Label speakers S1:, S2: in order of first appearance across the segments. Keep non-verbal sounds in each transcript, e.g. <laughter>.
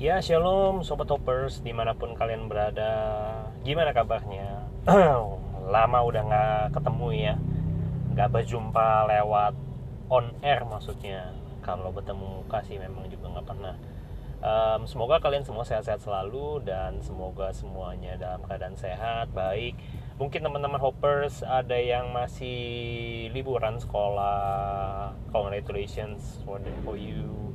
S1: Ya shalom sobat hoppers di mana pun kalian berada. Gimana kabarnya? <clears throat> Lama udah nggak ketemu ya. Nggak berjumpa lewat on air maksudnya. Kalau bertemu muka sih memang juga nggak pernah. Um, Semoga kalian semua sehat-sehat selalu Dan semoga semuanya dalam keadaan sehat, baik. Mungkin teman-teman hoppers ada yang masih liburan sekolah. Congratulations for, the, for you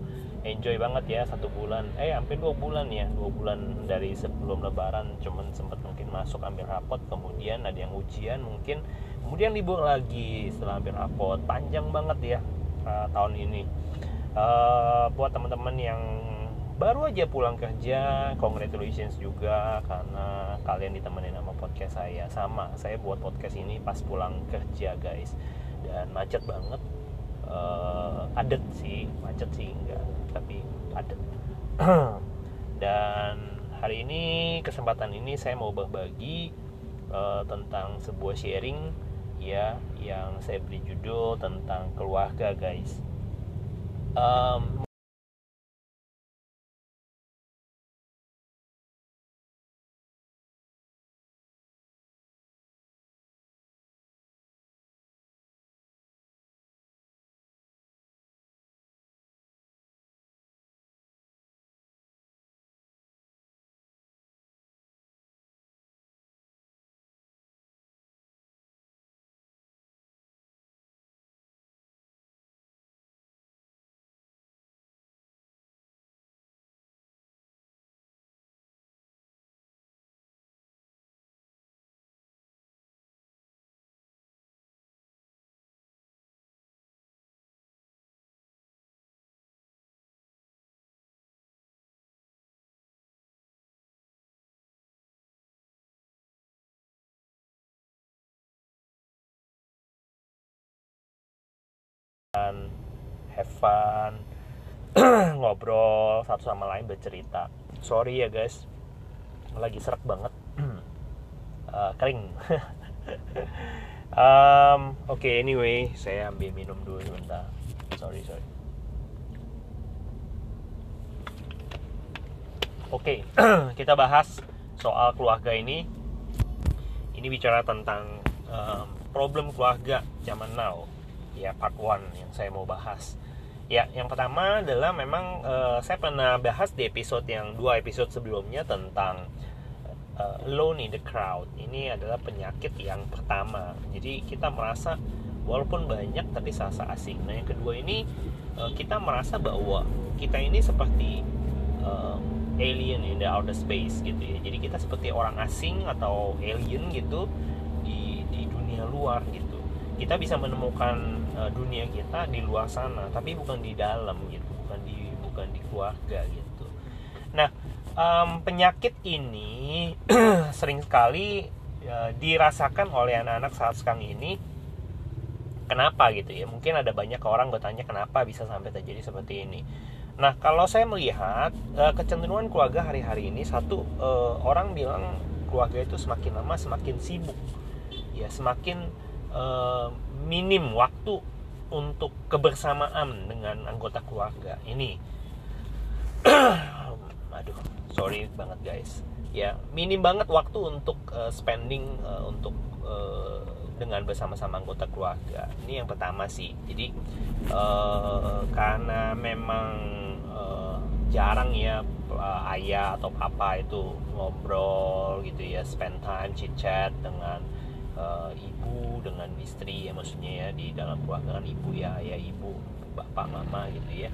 S1: enjoy banget ya satu bulan. Eh hampir dua bulan ya dua bulan dari sebelum lebaran. Cuman sempat mungkin masuk ambil rapot kemudian ada yang ujian mungkin. Kemudian libur lagi setelah ambil rapot. Panjang banget ya uh, tahun ini. Uh, buat teman-teman yang baru aja pulang kerja congratulations juga karena kalian ditemenin sama podcast saya. Sama saya buat podcast ini pas pulang kerja guys. Dan macet banget uh, adet sih macet sih enggak tapi adet <clears throat> dan hari ini kesempatan ini saya mau berbagi uh, tentang sebuah sharing ya yang saya beri judul tentang keluarga guys. Um, have fun <clears throat> ngobrol satu sama lain bercerita. Sorry ya guys. Lagi serak banget. Uh, <clears throat> kering. <laughs> Um, oke okay, anyway saya ambil minum dulu sebentar. Sorry sorry. Oke okay, <clears throat> kita bahas soal keluarga ini. Ini bicara tentang um, problem keluarga zaman now. Ya part one yang saya mau bahas. Ya, yang pertama adalah memang uh, saya pernah bahas di episode yang dua episode sebelumnya tentang uh, alone in the crowd. Ini adalah penyakit yang pertama. Jadi kita merasa walaupun banyak tapi sasa asing. Nah, yang kedua ini uh, kita merasa bahwa kita ini seperti uh, alien in the outer space gitu ya. Jadi kita seperti orang asing atau alien gitu di di dunia luar gitu kita bisa menemukan uh, dunia kita di luar sana tapi bukan di dalam gitu bukan di bukan di keluarga gitu. Nah um, penyakit ini <clears throat> sering sekali uh, dirasakan oleh anak-anak saat sekarang ini. Kenapa gitu ya? Mungkin ada banyak orang bertanya kenapa bisa sampai terjadi seperti ini? Nah kalau saya melihat uh, kecenderungan keluarga hari-hari ini satu uh, orang bilang keluarga itu semakin lama semakin sibuk. Ya semakin uh, minim waktu untuk kebersamaan dengan anggota keluarga ini. <clears throat> Aduh sorry banget guys. Ya minim banget waktu untuk uh, spending uh, untuk uh, dengan bersama-sama anggota keluarga. Ini yang pertama sih. Jadi uh, karena memang uh, jarang ya uh, ayah atau papa itu ngobrol gitu ya spend time chit chat dengan uh, ibu dengan istri ya maksudnya ya di dalam keluarga kan ibu ya ya ibu bapak mama gitu ya.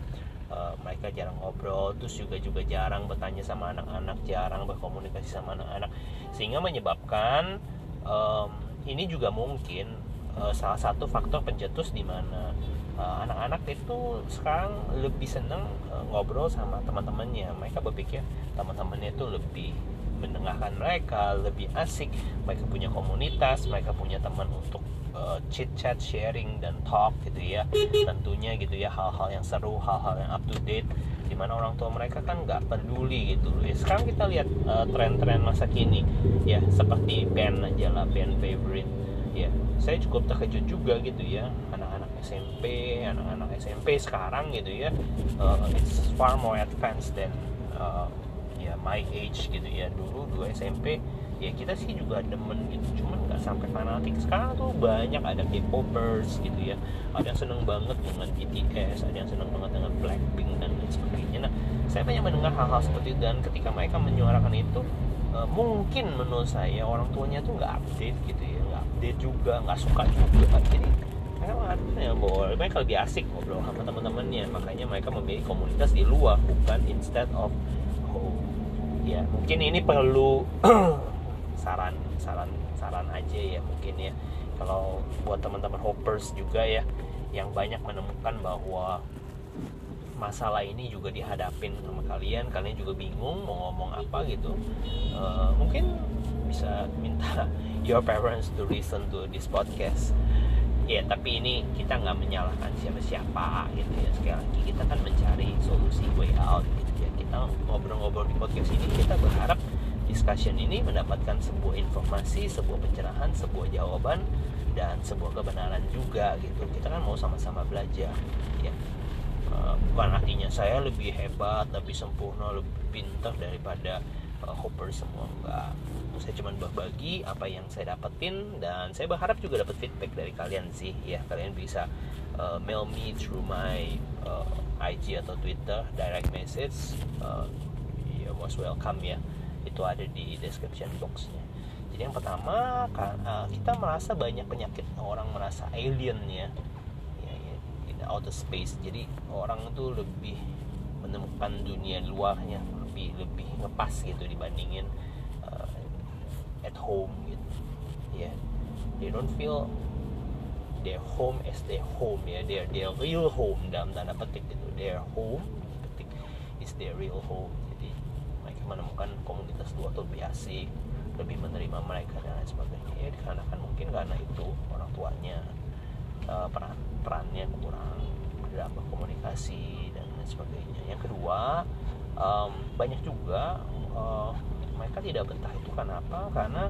S1: Uh, mereka jarang ngobrol terus juga juga jarang bertanya sama anak-anak jarang berkomunikasi sama anak-anak. Sehingga menyebabkan um, ini juga mungkin uh, salah satu faktor pencetus di mana anak-anak itu sekarang lebih seneng ngobrol sama teman-temannya. Mereka berpikir teman-temannya itu lebih mendengarkan mereka lebih asik. Mereka punya komunitas mereka punya teman untuk uh, chit chat sharing dan talk gitu ya. Tentunya gitu ya hal-hal yang seru hal-hal yang up to date di mana orang tua mereka kan nggak peduli gitu ya. Sekarang kita lihat uh, tren-tren masa kini. Ya seperti band aja lah band favorite. Ya saya cukup terkejut juga gitu ya. Anak-anak SMP anak-anak SMP sekarang gitu ya. Uh, it's far more advanced than my age gitu ya. Dulu dua SMP ya kita sih juga demen gitu. Cuman nggak sampai fanatik. Sekarang tuh banyak ada K-popers gitu ya. Ada yang seneng banget dengan BTS ada yang seneng banget dengan Blackpink dan lain sebagainya. Nah saya banyak mendengar hal-hal seperti itu dan ketika mereka menyuarakan itu uh, mungkin menurut saya orang tuanya tuh nggak update gitu ya. Nggak update juga nggak suka juga. Jadi mereka ya bahwa mereka lebih asik ngobrol sama teman-temannya. Makanya mereka memilih komunitas di luar bukan instead of ya mungkin ini perlu <clears throat> saran saran saran aja ya mungkin ya. Kalau buat teman-teman hoppers juga ya yang banyak menemukan bahwa masalah ini juga dihadapin sama kalian kalian juga bingung mau ngomong apa gitu uh, mungkin bisa minta <laughs> your parents to listen to this podcast. Ya tapi ini kita nggak menyalahkan siapa-siapa gitu ya. Sekali lagi kita kan mencari solusi way out gitu kita ngobrol-ngobrol di podcast ini kita berharap discussion ini mendapatkan sebuah informasi, sebuah pencerahan, sebuah jawaban dan sebuah kebenaran juga gitu. Kita kan mau sama-sama belajar, ya. Uh, bukan artinya saya lebih hebat, lebih sempurna, lebih pintar daripada uh, hopper semua enggak. Saya cuma berbagi apa yang saya dapetin dan saya berharap juga dapat feedback dari kalian sih ya. Kalian bisa uh, mail me through my uh, IG atau Twitter direct message. Uh, you most welcome ya. Itu ada di description boxnya. Jadi yang pertama eh, kita merasa banyak penyakit. Orang merasa alien ya. Ya, ya in outer space. Jadi orang itu lebih menemukan dunia luarnya lebih lebih ngepas gitu dibandingin uh, at home gitu. Ya. Yeah. they don't feel their home as their home ya. Their their real home dalam tanda petik gitu their home petik is their real home. Menemukan komunitas tua atau lebih asik lebih menerima mereka dan lain sebagainya. Ya dikarenakan mungkin karena itu orang tuanya uh, peran perannya kurang dalam komunikasi dan lain sebagainya. Yang kedua um, banyak juga uh, mereka tidak betah itu karena apa? Karena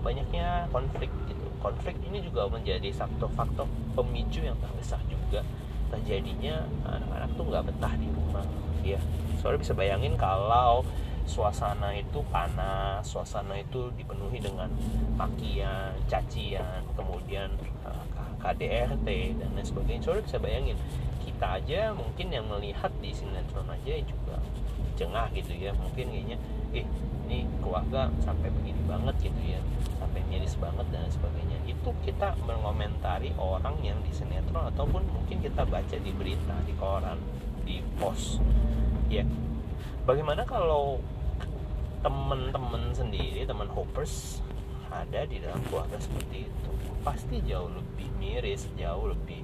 S1: banyaknya konflik gitu. Konflik ini juga menjadi satu faktor pemicu yang terbesar juga terjadinya anak-anak tuh nggak betah di rumah. Ya soalnya bisa bayangin kalau suasana itu panas suasana itu dipenuhi dengan makian cacian kemudian eh, KDRT dan lain sebagainya. Soalnya bisa bayangin kita aja mungkin yang melihat di sinetron aja juga jengah gitu ya. Mungkin kayaknya eh ini keluarga sampai begini banget gitu ya sampai miris banget dan sebagainya. Itu kita mengomentari orang yang di sinetron ataupun mungkin kita baca di berita di koran di pos. Ya. Bagaimana kalau temen-temen sendiri teman hoppers ada di dalam keluarga seperti itu? Pasti jauh lebih miris jauh lebih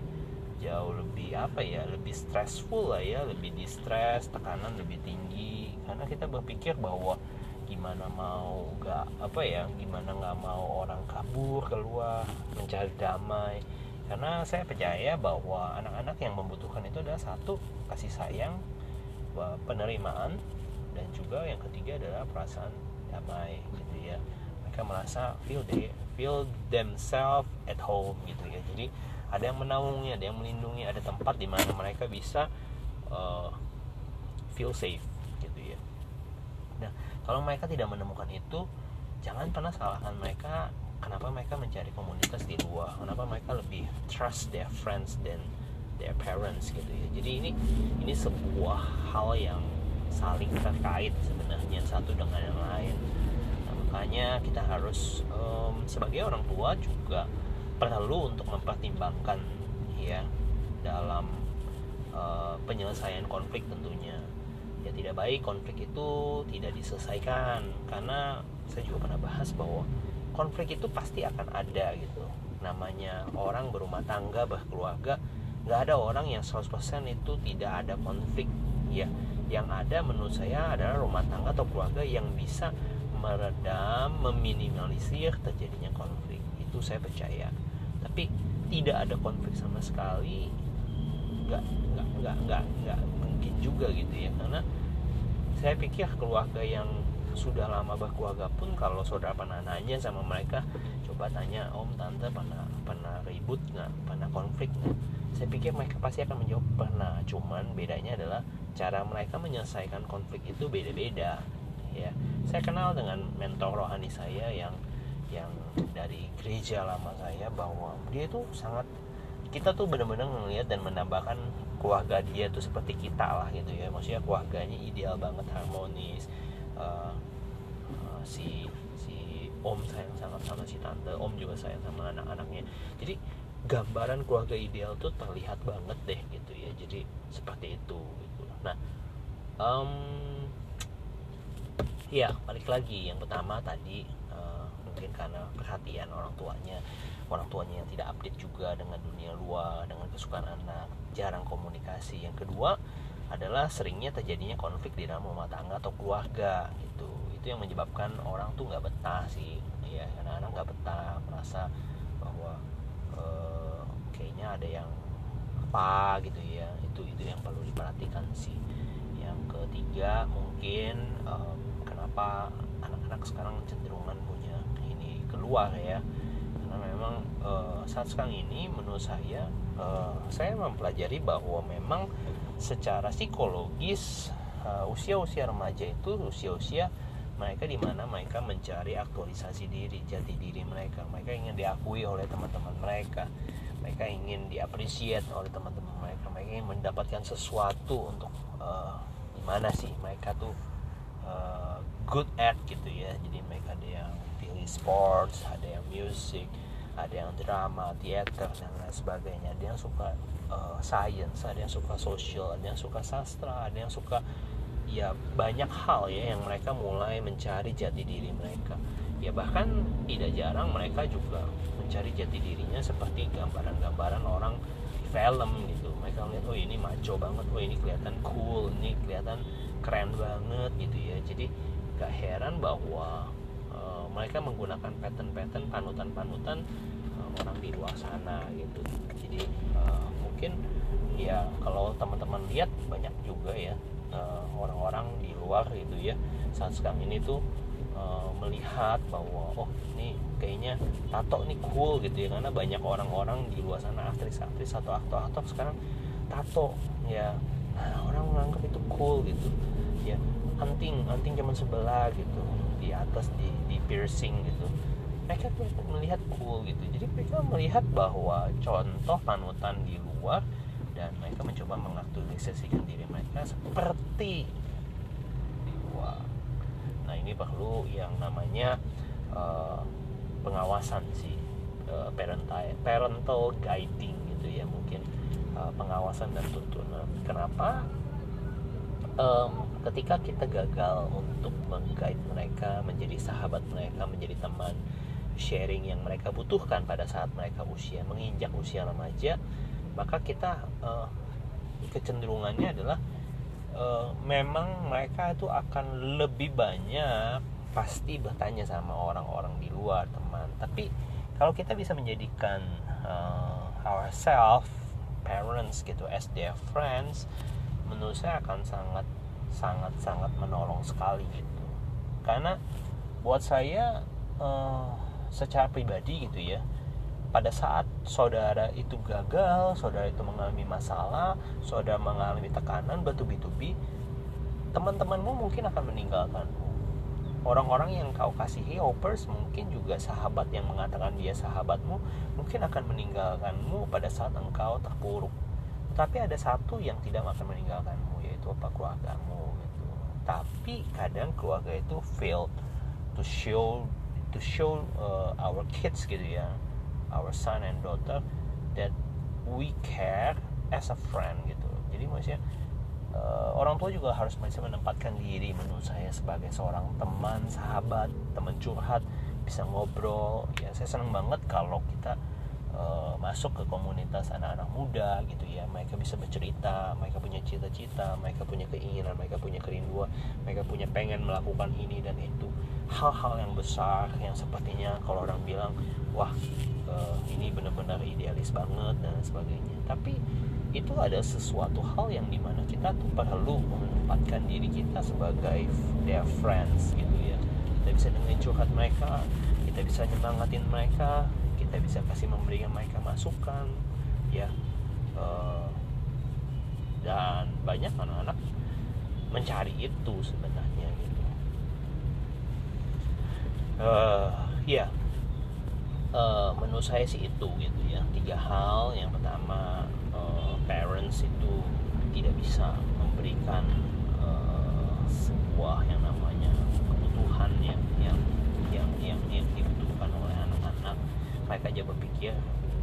S1: jauh lebih apa ya lebih stressful lah ya lebih distress tekanan lebih tinggi. Karena kita berpikir bahwa gimana mau gak apa ya gimana nggak mau orang kabur keluar mencari damai. Karena saya percaya bahwa anak-anak yang membutuhkan itu adalah satu kasih sayang penerimaan dan juga yang ketiga adalah perasaan damai gitu ya. Mereka merasa feel they feel themselves at home gitu ya. Jadi ada yang menaungi ada yang melindungi ada tempat di mana mereka bisa uh, feel safe kalau mereka tidak menemukan itu jangan pernah salahkan mereka kenapa mereka mencari komunitas di luar kenapa mereka lebih trust their friends than their parents gitu ya. Jadi ini ini sebuah hal yang saling terkait sebenarnya satu dengan yang lain. Nah, makanya kita harus um, sebagai orang tua juga perlu untuk mempertimbangkan ya dalam uh, penyelesaian konflik tentunya ya tidak baik konflik itu tidak diselesaikan. Karena saya juga pernah bahas bahwa konflik itu pasti akan ada gitu. Namanya orang berumah tangga berkeluarga nggak ada orang yang 100% itu tidak ada konflik. Ya yang ada menurut saya adalah rumah tangga atau keluarga yang bisa meredam meminimalisir terjadinya konflik. Itu saya percaya. Tapi tidak ada konflik sama sekali. Nggak nggak nggak nggak mungkin juga gitu ya. Karena saya pikir keluarga yang sudah lama berkeluarga pun kalau saudara pernah nanya sama mereka coba tanya om tante pernah pernah ribut nggak? Pernah konflik nggak? Saya pikir mereka pasti akan menjawab pernah. Cuman bedanya adalah cara mereka menyelesaikan konflik itu beda-beda ya. Saya kenal dengan mentor rohani saya yang yang dari gereja lama saya bahwa dia itu sangat kita tuh benar-benar ngelihat dan menambahkan keluarga dia tuh seperti kita lah gitu ya. Maksudnya keluarganya ideal banget harmonis. Uh, uh, si si om sayang sangat sama si tante om juga sayang sama anak-anaknya. Jadi gambaran keluarga ideal tuh terlihat banget deh gitu ya. Jadi seperti itu gitu. Nah um, ya balik lagi. Yang pertama tadi mungkin karena perhatian orang tuanya orang tuanya yang tidak update juga dengan dunia luar dengan kesukaan anak jarang komunikasi. Yang kedua adalah seringnya terjadinya konflik di dalam rumah tangga atau keluarga gitu. Itu yang menyebabkan orang tuh nggak betah sih ya anak-anak nggak betah merasa bahwa uh, kayaknya ada yang apa gitu ya. Itu itu yang perlu diperhatikan sih. Yang ketiga mungkin um, kenapa anak-anak sekarang cenderungan punya keluar ya. Karena memang uh, saat sekarang ini menurut saya uh, saya mempelajari bahwa memang secara psikologis uh, usia-usia remaja itu usia-usia mereka di mana mereka mencari aktualisasi diri jati diri mereka. Mereka ingin diakui oleh teman-teman mereka. Mereka ingin diapresiat oleh teman-teman mereka. Mereka ingin mendapatkan sesuatu untuk uh, gimana sih mereka tuh uh, good at gitu ya. Jadi mereka ada yang sports ada yang music ada yang drama theater dan lain sebagainya. Ada yang suka uh, science ada yang suka social ada yang suka sastra ada yang suka ya banyak hal ya yang mereka mulai mencari jati diri mereka. Ya bahkan tidak jarang mereka juga mencari jati dirinya seperti gambaran-gambaran orang film gitu. Mereka melihat oh ini maco banget oh ini kelihatan cool ini kelihatan keren banget gitu ya. Jadi gak heran bahwa mereka menggunakan pattern-pattern panutan-panutan uh, orang di luar sana gitu. Jadi uh, mungkin ya kalau teman-teman lihat banyak juga ya orang orang-orang di luar gitu ya saat sekarang ini tuh uh, melihat bahwa oh ini kayaknya tato ini cool gitu ya. Karena banyak orang-orang di luar sana aktris-aktris atau aktor-aktor sekarang tato ya nah, orang menganggap itu cool gitu. Ya anting anting zaman sebelah gitu di atas di, di piercing gitu. Mereka tuh melihat cool gitu. Jadi mereka melihat bahwa contoh panutan di luar dan mereka mencoba mengaktualisasikan diri mereka seperti di luar. Nah ini perlu yang namanya uh, pengawasan sih uh, parental parental guiding gitu ya mungkin uh, pengawasan dan tuntunan. Kenapa? Um, ketika kita gagal untuk menggait mereka menjadi sahabat mereka menjadi teman sharing yang mereka butuhkan pada saat mereka usia menginjak usia remaja maka kita uh, kecenderungannya adalah uh, memang mereka itu akan lebih banyak pasti bertanya sama orang-orang di luar teman. Tapi kalau kita bisa menjadikan uh, ourselves parents gitu as their friends menurut saya akan sangat sangat-sangat menolong sekali gitu karena buat saya uh, secara pribadi gitu ya pada saat saudara itu gagal, saudara itu mengalami masalah, saudara mengalami tekanan bertubi-tubi, teman-temanmu mungkin akan meninggalkanmu. Orang-orang yang kau kasihi, hoppers, mungkin juga sahabat yang mengatakan dia sahabatmu, mungkin akan meninggalkanmu pada saat engkau terpuruk. Tapi ada satu yang tidak akan meninggalkanmu, yaitu apa keluargamu tapi kadang keluarga itu fail to show to show uh, our kids gitu ya our son and daughter that we care as a friend gitu. Jadi maksudnya uh, orang tua juga harus bisa menempatkan diri menurut saya sebagai seorang teman sahabat teman curhat bisa ngobrol. Ya saya senang banget kalau kita uh, masuk ke komunitas anak-anak muda gitu ya. Mereka bisa bercerita mereka punya cita-cita mereka punya keinginan mereka punya kerinduan mereka punya pengen melakukan ini dan itu. Hal-hal yang besar yang sepertinya kalau orang bilang wah uh, ini benar-benar idealis banget dan sebagainya. Tapi itu ada sesuatu hal yang di mana kita tuh perlu menempatkan diri kita sebagai their friends gitu ya. Kita bisa dengan curhat mereka kita bisa nyemangatin mereka kita bisa kasih memberikan mereka masukan ya. Uh, dan banyak anak-anak mencari itu sebenarnya gitu. Uh, ya. Uh, menurut saya sih itu gitu ya. Tiga hal. Yang pertama uh, parents itu tidak bisa memberikan uh, sebuah yang namanya kebutuhan yang yang yang yang, yang mereka aja berpikir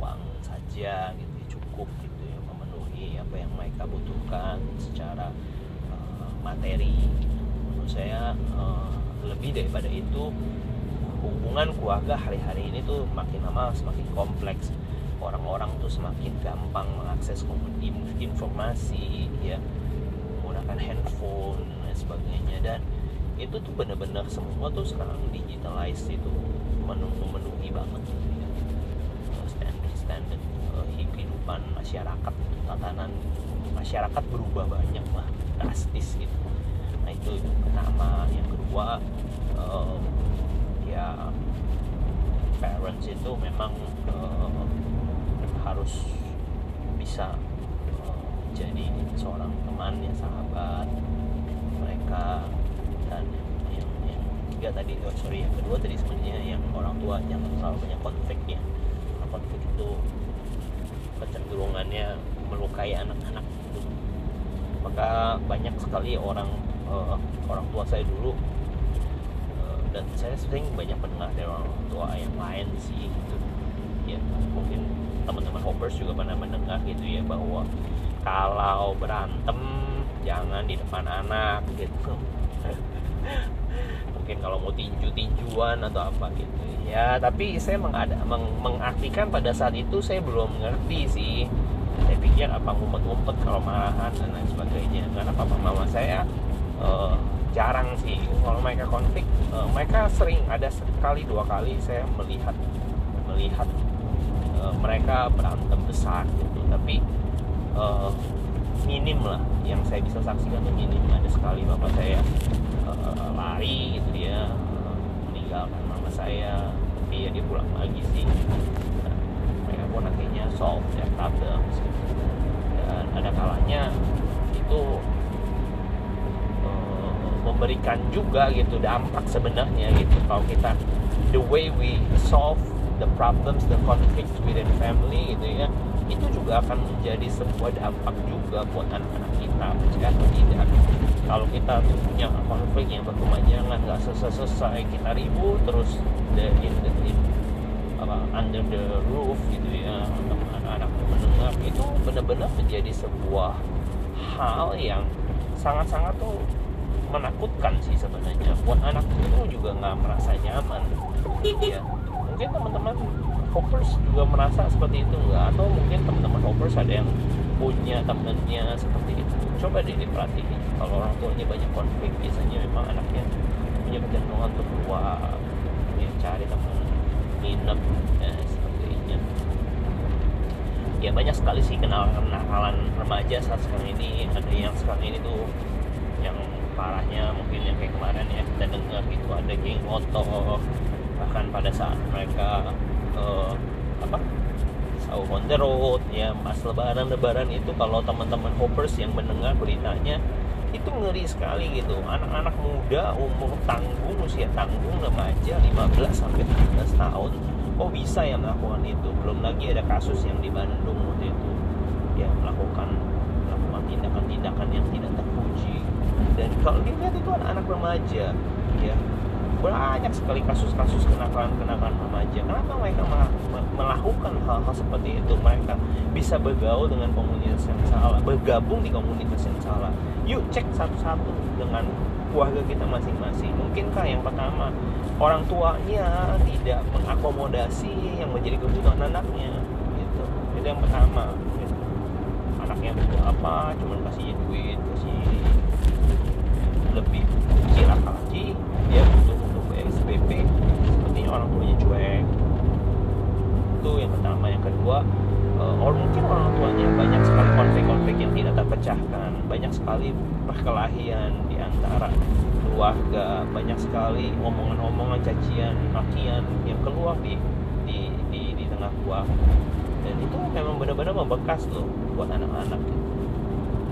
S1: uang saja gitu cukup gitu ya memenuhi apa yang mereka butuhkan secara uh, materi. Menurut saya uh, lebih daripada itu hubungan keluarga hari-hari ini tuh makin lama semakin kompleks. Orang-orang tuh semakin gampang mengakses informasi ya menggunakan handphone dan sebagainya. Dan itu tuh benar-benar semua tuh sekarang digitalized itu memenuhi banget. gitu ya standar standar uh, kehidupan masyarakat tatanan masyarakat berubah banyak lah drastis gitu. Nah itu pertama yang kedua uh, ya parents itu memang uh, harus bisa uh, jadi seorang teman ya sahabat mereka. Dan yang, yang tiga tadi oh sorry yang kedua tadi sebenarnya yang orang tua jangan terlalu banyak konflik ya. Konflik itu kecenderungannya melukai anak-anak maka banyak sekali orang uh, orang tua saya dulu dan saya sering banyak mendengar dari orang tua yang lain sih gitu. Ya mungkin teman-teman hoppers juga pernah mendengar gitu ya bahwa kalau berantem jangan di depan anak gitu <laughs> mungkin kalau mau tinju-tinjuan atau apa gitu. Ya tapi saya mengada, meng, mengartikan pada saat itu saya belum mengerti sih. Saya pikir apa ngumpet-ngumpet kalau marahan dan lain sebagainya. Karena papa mama saya uh, jarang sih. Kalau mereka konflik uh, mereka sering ada sekali dua kali saya melihat melihat uh, mereka berantem besar gitu. Tapi uh, minim lah yang saya bisa saksikan tuh minim. Ada sekali bapak saya uh, lari gitu meninggalkan mama saya. Tapi ya dia pulang lagi sih. Nah, mereka pun akhirnya solve their problems dan ada kalanya itu memberikan juga gitu dampak sebenarnya gitu. Kalau kita the way we solve the problems the conflicts within family gitu ya itu juga akan menjadi sebuah dampak juga buat anak-anak kita jika tidak. Kalau kita punya konflik yang berkepanjangan nggak selesai-selesai kita ribut terus the, in the, apa, under the roof gitu ya anak-anak mendengar itu benar-benar menjadi sebuah hal yang sangat-sangat tuh menakutkan sih sebenarnya. Buat anak itu juga nggak merasa nyaman ya. Mungkin teman-teman hoppers juga merasa seperti itu nggak? Atau mungkin teman-teman hoppers ada yang punya temennya seperti itu? Coba deh diperhatiin. Kalau orang tuanya banyak konflik biasanya memang anaknya punya kecenderungan untuk keluar ya, cari teman nginep ya, sebagainya. Ya banyak sekali sih kenakalan remaja saat sekarang ini. Ada yang sekarang ini tuh yang parahnya mungkin yang kayak kemarin ya kita dengar gitu ada geng motor bahkan pada saat mereka uh, apa? Sahur on the road ya pas lebaran lebaran itu kalau teman-teman hoppers yang mendengar beritanya itu ngeri sekali gitu. Anak-anak muda umur tanggung usia tanggung remaja 15 sampai 17 tahun kok bisa ya melakukan itu? Belum lagi ada kasus yang di Bandung waktu itu ya melakukan melakukan tindakan-tindakan yang tidak terpuji. Dan kalau dilihat itu anak-anak remaja ya banyak sekali kasus-kasus kenakalan-kenakalan remaja. Kenapa mereka melakukan hal-hal seperti itu? Mereka bisa bergaul dengan komunitas yang salah bergabung di komunitas yang salah. Yuk cek satu-satu dengan keluarga kita masing-masing. Mungkinkah yang pertama orang tuanya tidak mengakomodasi yang menjadi kebutuhan anaknya? Gitu. Itu yang pertama. Gitu. anaknya butuh apa? Cuman kasih duit kasih lebih kecil lagi dia butuh orang tuanya cuek. Itu yang pertama. Yang kedua uh, or mungkin orang tuanya banyak sekali konflik konflik-konflik yang tidak terpecahkan. Banyak sekali perkelahian di antara keluarga. Banyak sekali omongan-omongan cacian makian yang keluar di di di, di tengah keluarga dan itu memang benar-benar membekas loh buat anak-anak.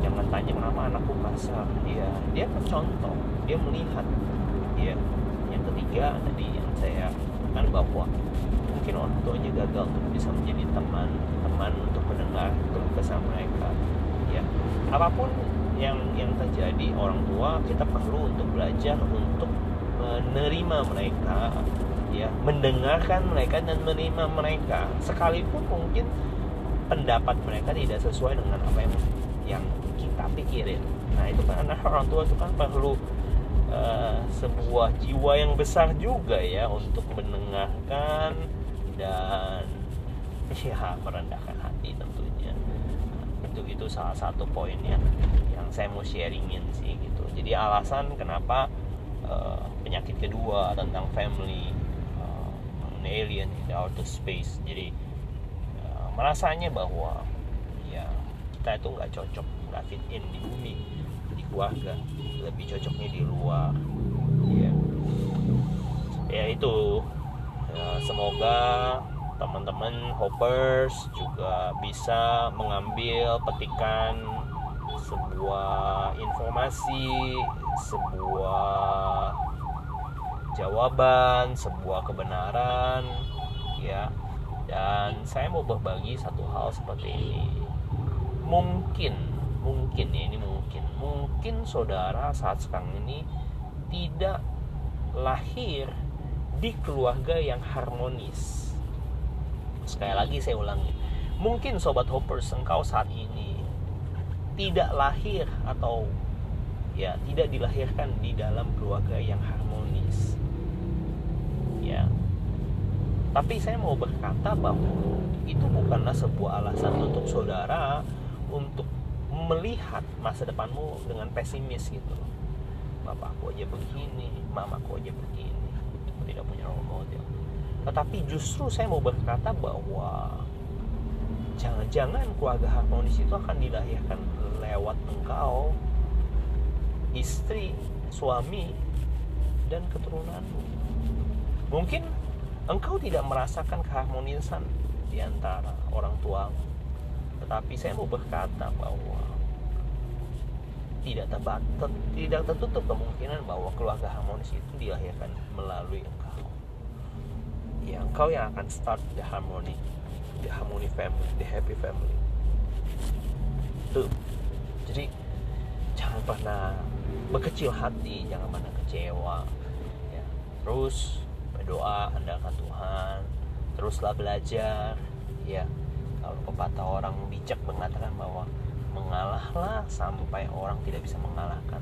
S1: Jangan tanya kenapa anakku kasar. Ya dia kan contoh. Dia melihat. Ya yang ketiga tadi yang saya kan bahwa mungkin orang tuanya gagal untuk bisa menjadi teman teman untuk mendengar keluh kesah mereka. Ya apa pun yang yang terjadi orang tua kita perlu untuk belajar untuk menerima mereka ya mendengarkan mereka dan menerima mereka. Sekalipun mungkin pendapat mereka tidak sesuai dengan apa yang yang kita pikirin. Nah itu kan <laughs> orang tua itu kan perlu uh, sebuah jiwa yang besar juga ya untuk mendengarkan dan ya merendahkan hati tentunya. Itu itu salah satu poin yang yang saya mau sharingin sih gitu. Jadi alasan kenapa uh, penyakit kedua tentang family an alien in the outer space. Jadi uh, merasanya bahwa ya kita itu nggak cocok nggak fit in di bumi keluarga lebih cocoknya di luar ya ya itu ya, semoga teman-teman hoppers juga bisa mengambil petikan sebuah informasi sebuah jawaban, sebuah kebenaran, ya. Dan saya mau berbagi satu hal seperti ini. Mungkin, mungkin ya ini mungkin, mungkin saudara saat sekarang ini tidak lahir di keluarga yang harmonis. Sekali lagi saya ulangi, mungkin sobat hoppers engkau saat ini tidak lahir atau ya tidak dilahirkan di dalam keluarga yang harmonis. Ya. Tapi saya mau berkata bahwa itu bukanlah sebuah alasan untuk saudara untuk melihat masa depanmu dengan pesimis gitu. Bapakku aja begini mamaku aja begini. Aku tidak punya role model. Tetapi justru saya mau berkata bahwa jangan-jangan keluarga harmonis itu akan dilahirkan lewat engkau istri suami dan keturunanmu. Mungkin engkau tidak merasakan keharmonisan di antara orang tua, Tetapi saya mau berkata bahwa tidak terbatas, tidak tertutup kemungkinan bahwa keluarga harmonis itu dilahirkan melalui engkau. Ya, engkau yang akan start the harmony, the harmony family, the happy family. Tuh. Jadi jangan pernah berkecil hati, jangan pernah kecewa. Ya. Terus berdoa andalkan Tuhan teruslah belajar ya pepatah orang bijak mengatakan bahwa mengalahlah sampai orang tidak bisa mengalahkan.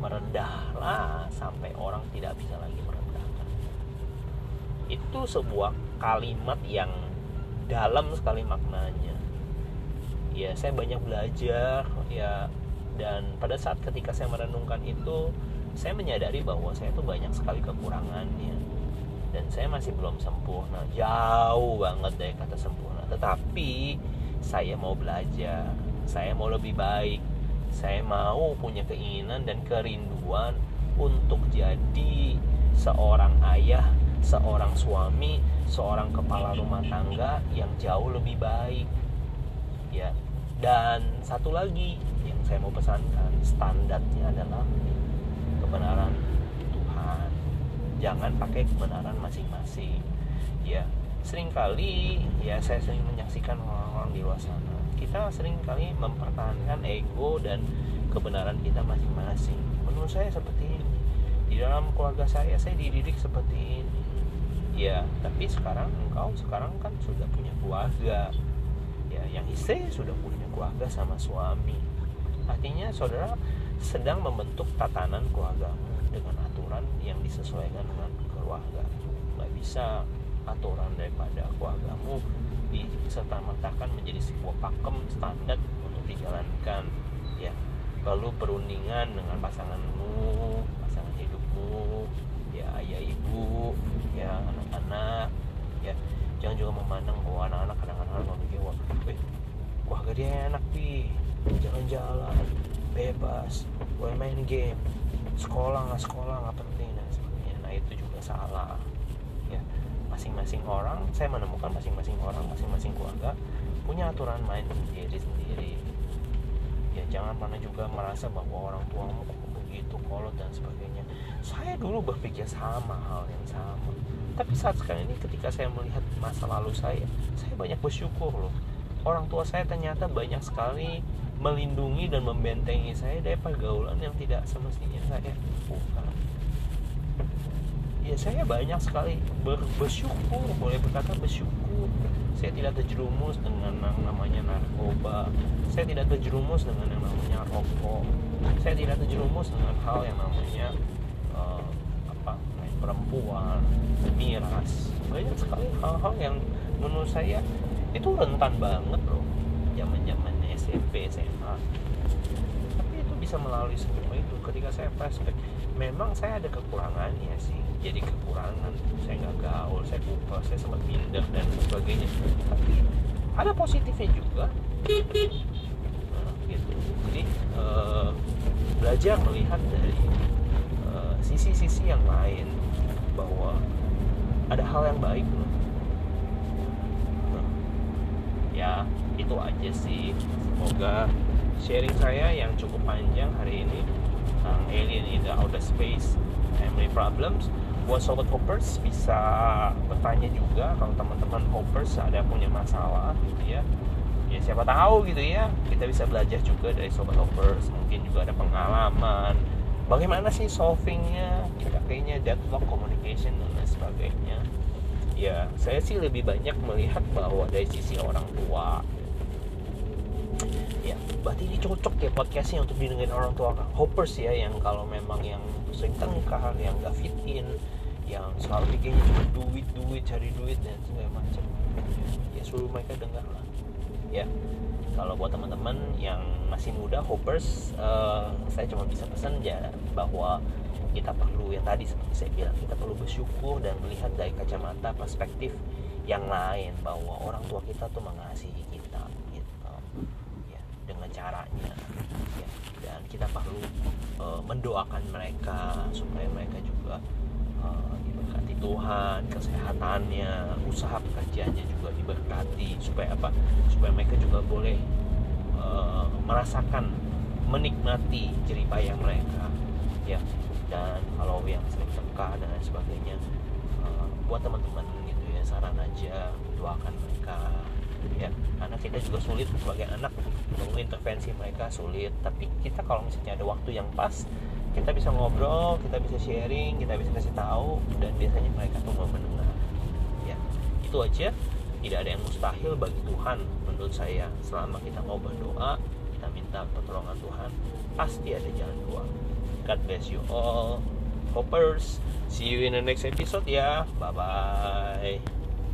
S1: Merendahlah sampai orang tidak bisa lagi merendahkan. Itu sebuah kalimat yang dalam sekali maknanya. Ya saya banyak belajar ya dan pada saat ketika saya merenungkan itu saya menyadari bahwa saya tuh banyak sekali kekurangannya. Dan saya masih belum sempurna jauh banget dari kata sempurna tetapi saya mau belajar. Saya mau lebih baik. Saya mau punya keinginan dan kerinduan untuk jadi seorang ayah seorang suami seorang kepala rumah tangga yang jauh lebih baik. Ya dan satu lagi yang saya mau pesankan standarnya adalah kebenaran Tuhan. Jangan pakai kebenaran masing-masing. Ya sering kali ya saya sering menyaksikan orang-orang di luar sana. Kita sering kali mempertahankan ego dan kebenaran kita masing-masing. Menurut saya seperti ini. Di dalam keluarga saya saya dididik seperti ini. Ya tapi sekarang engkau sekarang kan sudah punya keluarga. Ya yang istri sudah punya keluarga sama suami. Artinya saudara sedang membentuk tatanan keluargamu dengan aturan yang disesuaikan dengan keluarga. Nggak bisa aturan daripada keluargamu diserta mertakan menjadi sebuah pakem standar untuk dijalankan. Ya lalu perundingan dengan pasanganmu pasangan hidupmu ya ayah ibu ya anak-anak ya. Jangan juga memandang bahwa anak-anak kadang-kadang memikir wah keluarga dia enak pi jalan-jalan bebas boleh main game sekolah nggak sekolah nggak penting dan sebagainya. Nah itu juga salah masing-masing orang saya menemukan masing-masing orang masing-masing keluarga punya aturan main sendiri-sendiri. Ya jangan pernah juga merasa bahwa orang tuamu begitu kolot dan sebagainya. Saya dulu berpikir sama hal yang sama. Tapi saat sekarang ini ketika saya melihat masa lalu saya saya banyak bersyukur loh. Orang tua saya ternyata banyak sekali melindungi dan membentengi saya dari pergaulan yang tidak semestinya saya lakukan ya saya banyak sekali ber, bersyukur boleh berkata bersyukur. Saya tidak terjerumus dengan yang namanya narkoba. Saya tidak terjerumus dengan yang namanya rokok. Saya tidak terjerumus dengan hal yang namanya uh, apa perempuan miras. Banyak sekali hal-hal yang menurut saya itu rentan banget loh zaman zaman SMP SMA tapi itu bisa melalui semua itu. Ketika saya flashback memang saya ada kekurangannya sih jadi kekurangan. Saya nggak gaul saya lupa saya sempat minder dan sebagainya. Tapi ada positifnya juga. Nah, gitu. Jadi uh, belajar melihat dari eh, sisi-sisi yang lain bahwa ada hal yang baik loh. Ya itu aja sih. Semoga sharing saya yang cukup panjang hari ini tentang alien in the outer space family problems buat sobat hoppers bisa bertanya juga kalau teman-teman hoppers ada punya masalah gitu ya. Ya siapa tahu gitu ya kita bisa belajar juga dari sobat hoppers. Mungkin juga ada pengalaman. Bagaimana sih solvingnya? Kayaknya deadlock communication dan lain sebagainya. Ya saya sih lebih banyak melihat bahwa dari sisi orang tua. Ya berarti ini cocok ya podcastnya untuk didengarin orang tua hoppers ya yang kalau memang yang sering tengkar yang gak fit in yang selalu bikinnya cuma duit duit cari duit dan segala macam. Ya suruh mereka dengar lah. Ya kalau buat teman-teman yang masih muda hoppers uh, saya cuma bisa pesan ya bahwa kita perlu yang tadi seperti saya bilang kita perlu bersyukur dan melihat dari kacamata perspektif yang lain bahwa orang tua kita tuh mengasihi kita gitu. Ya dengan caranya. Ya dan kita perlu uh, mendoakan mereka supaya mereka juga uh, diberkati Tuhan kesehatannya usaha pekerjaannya juga diberkati supaya apa? Supaya mereka juga boleh uh, merasakan menikmati jeripayah mereka ya. Dan kalau yang sering teka dan lain sebagainya uh, buat teman-teman gitu ya saran aja doakan mereka ya. Karena kita juga sulit sebagai anak untuk intervensi mereka sulit. Tapi kita kalau misalnya ada waktu yang pas kita bisa ngobrol kita bisa sharing kita bisa kasih tahu dan biasanya mereka tuh mau mendengar ya itu aja tidak ada yang mustahil bagi Tuhan menurut saya selama kita mau berdoa kita minta pertolongan Tuhan pasti ada jalan keluar God bless you all. Hoppers, see you in the next episode ya. Bye bye.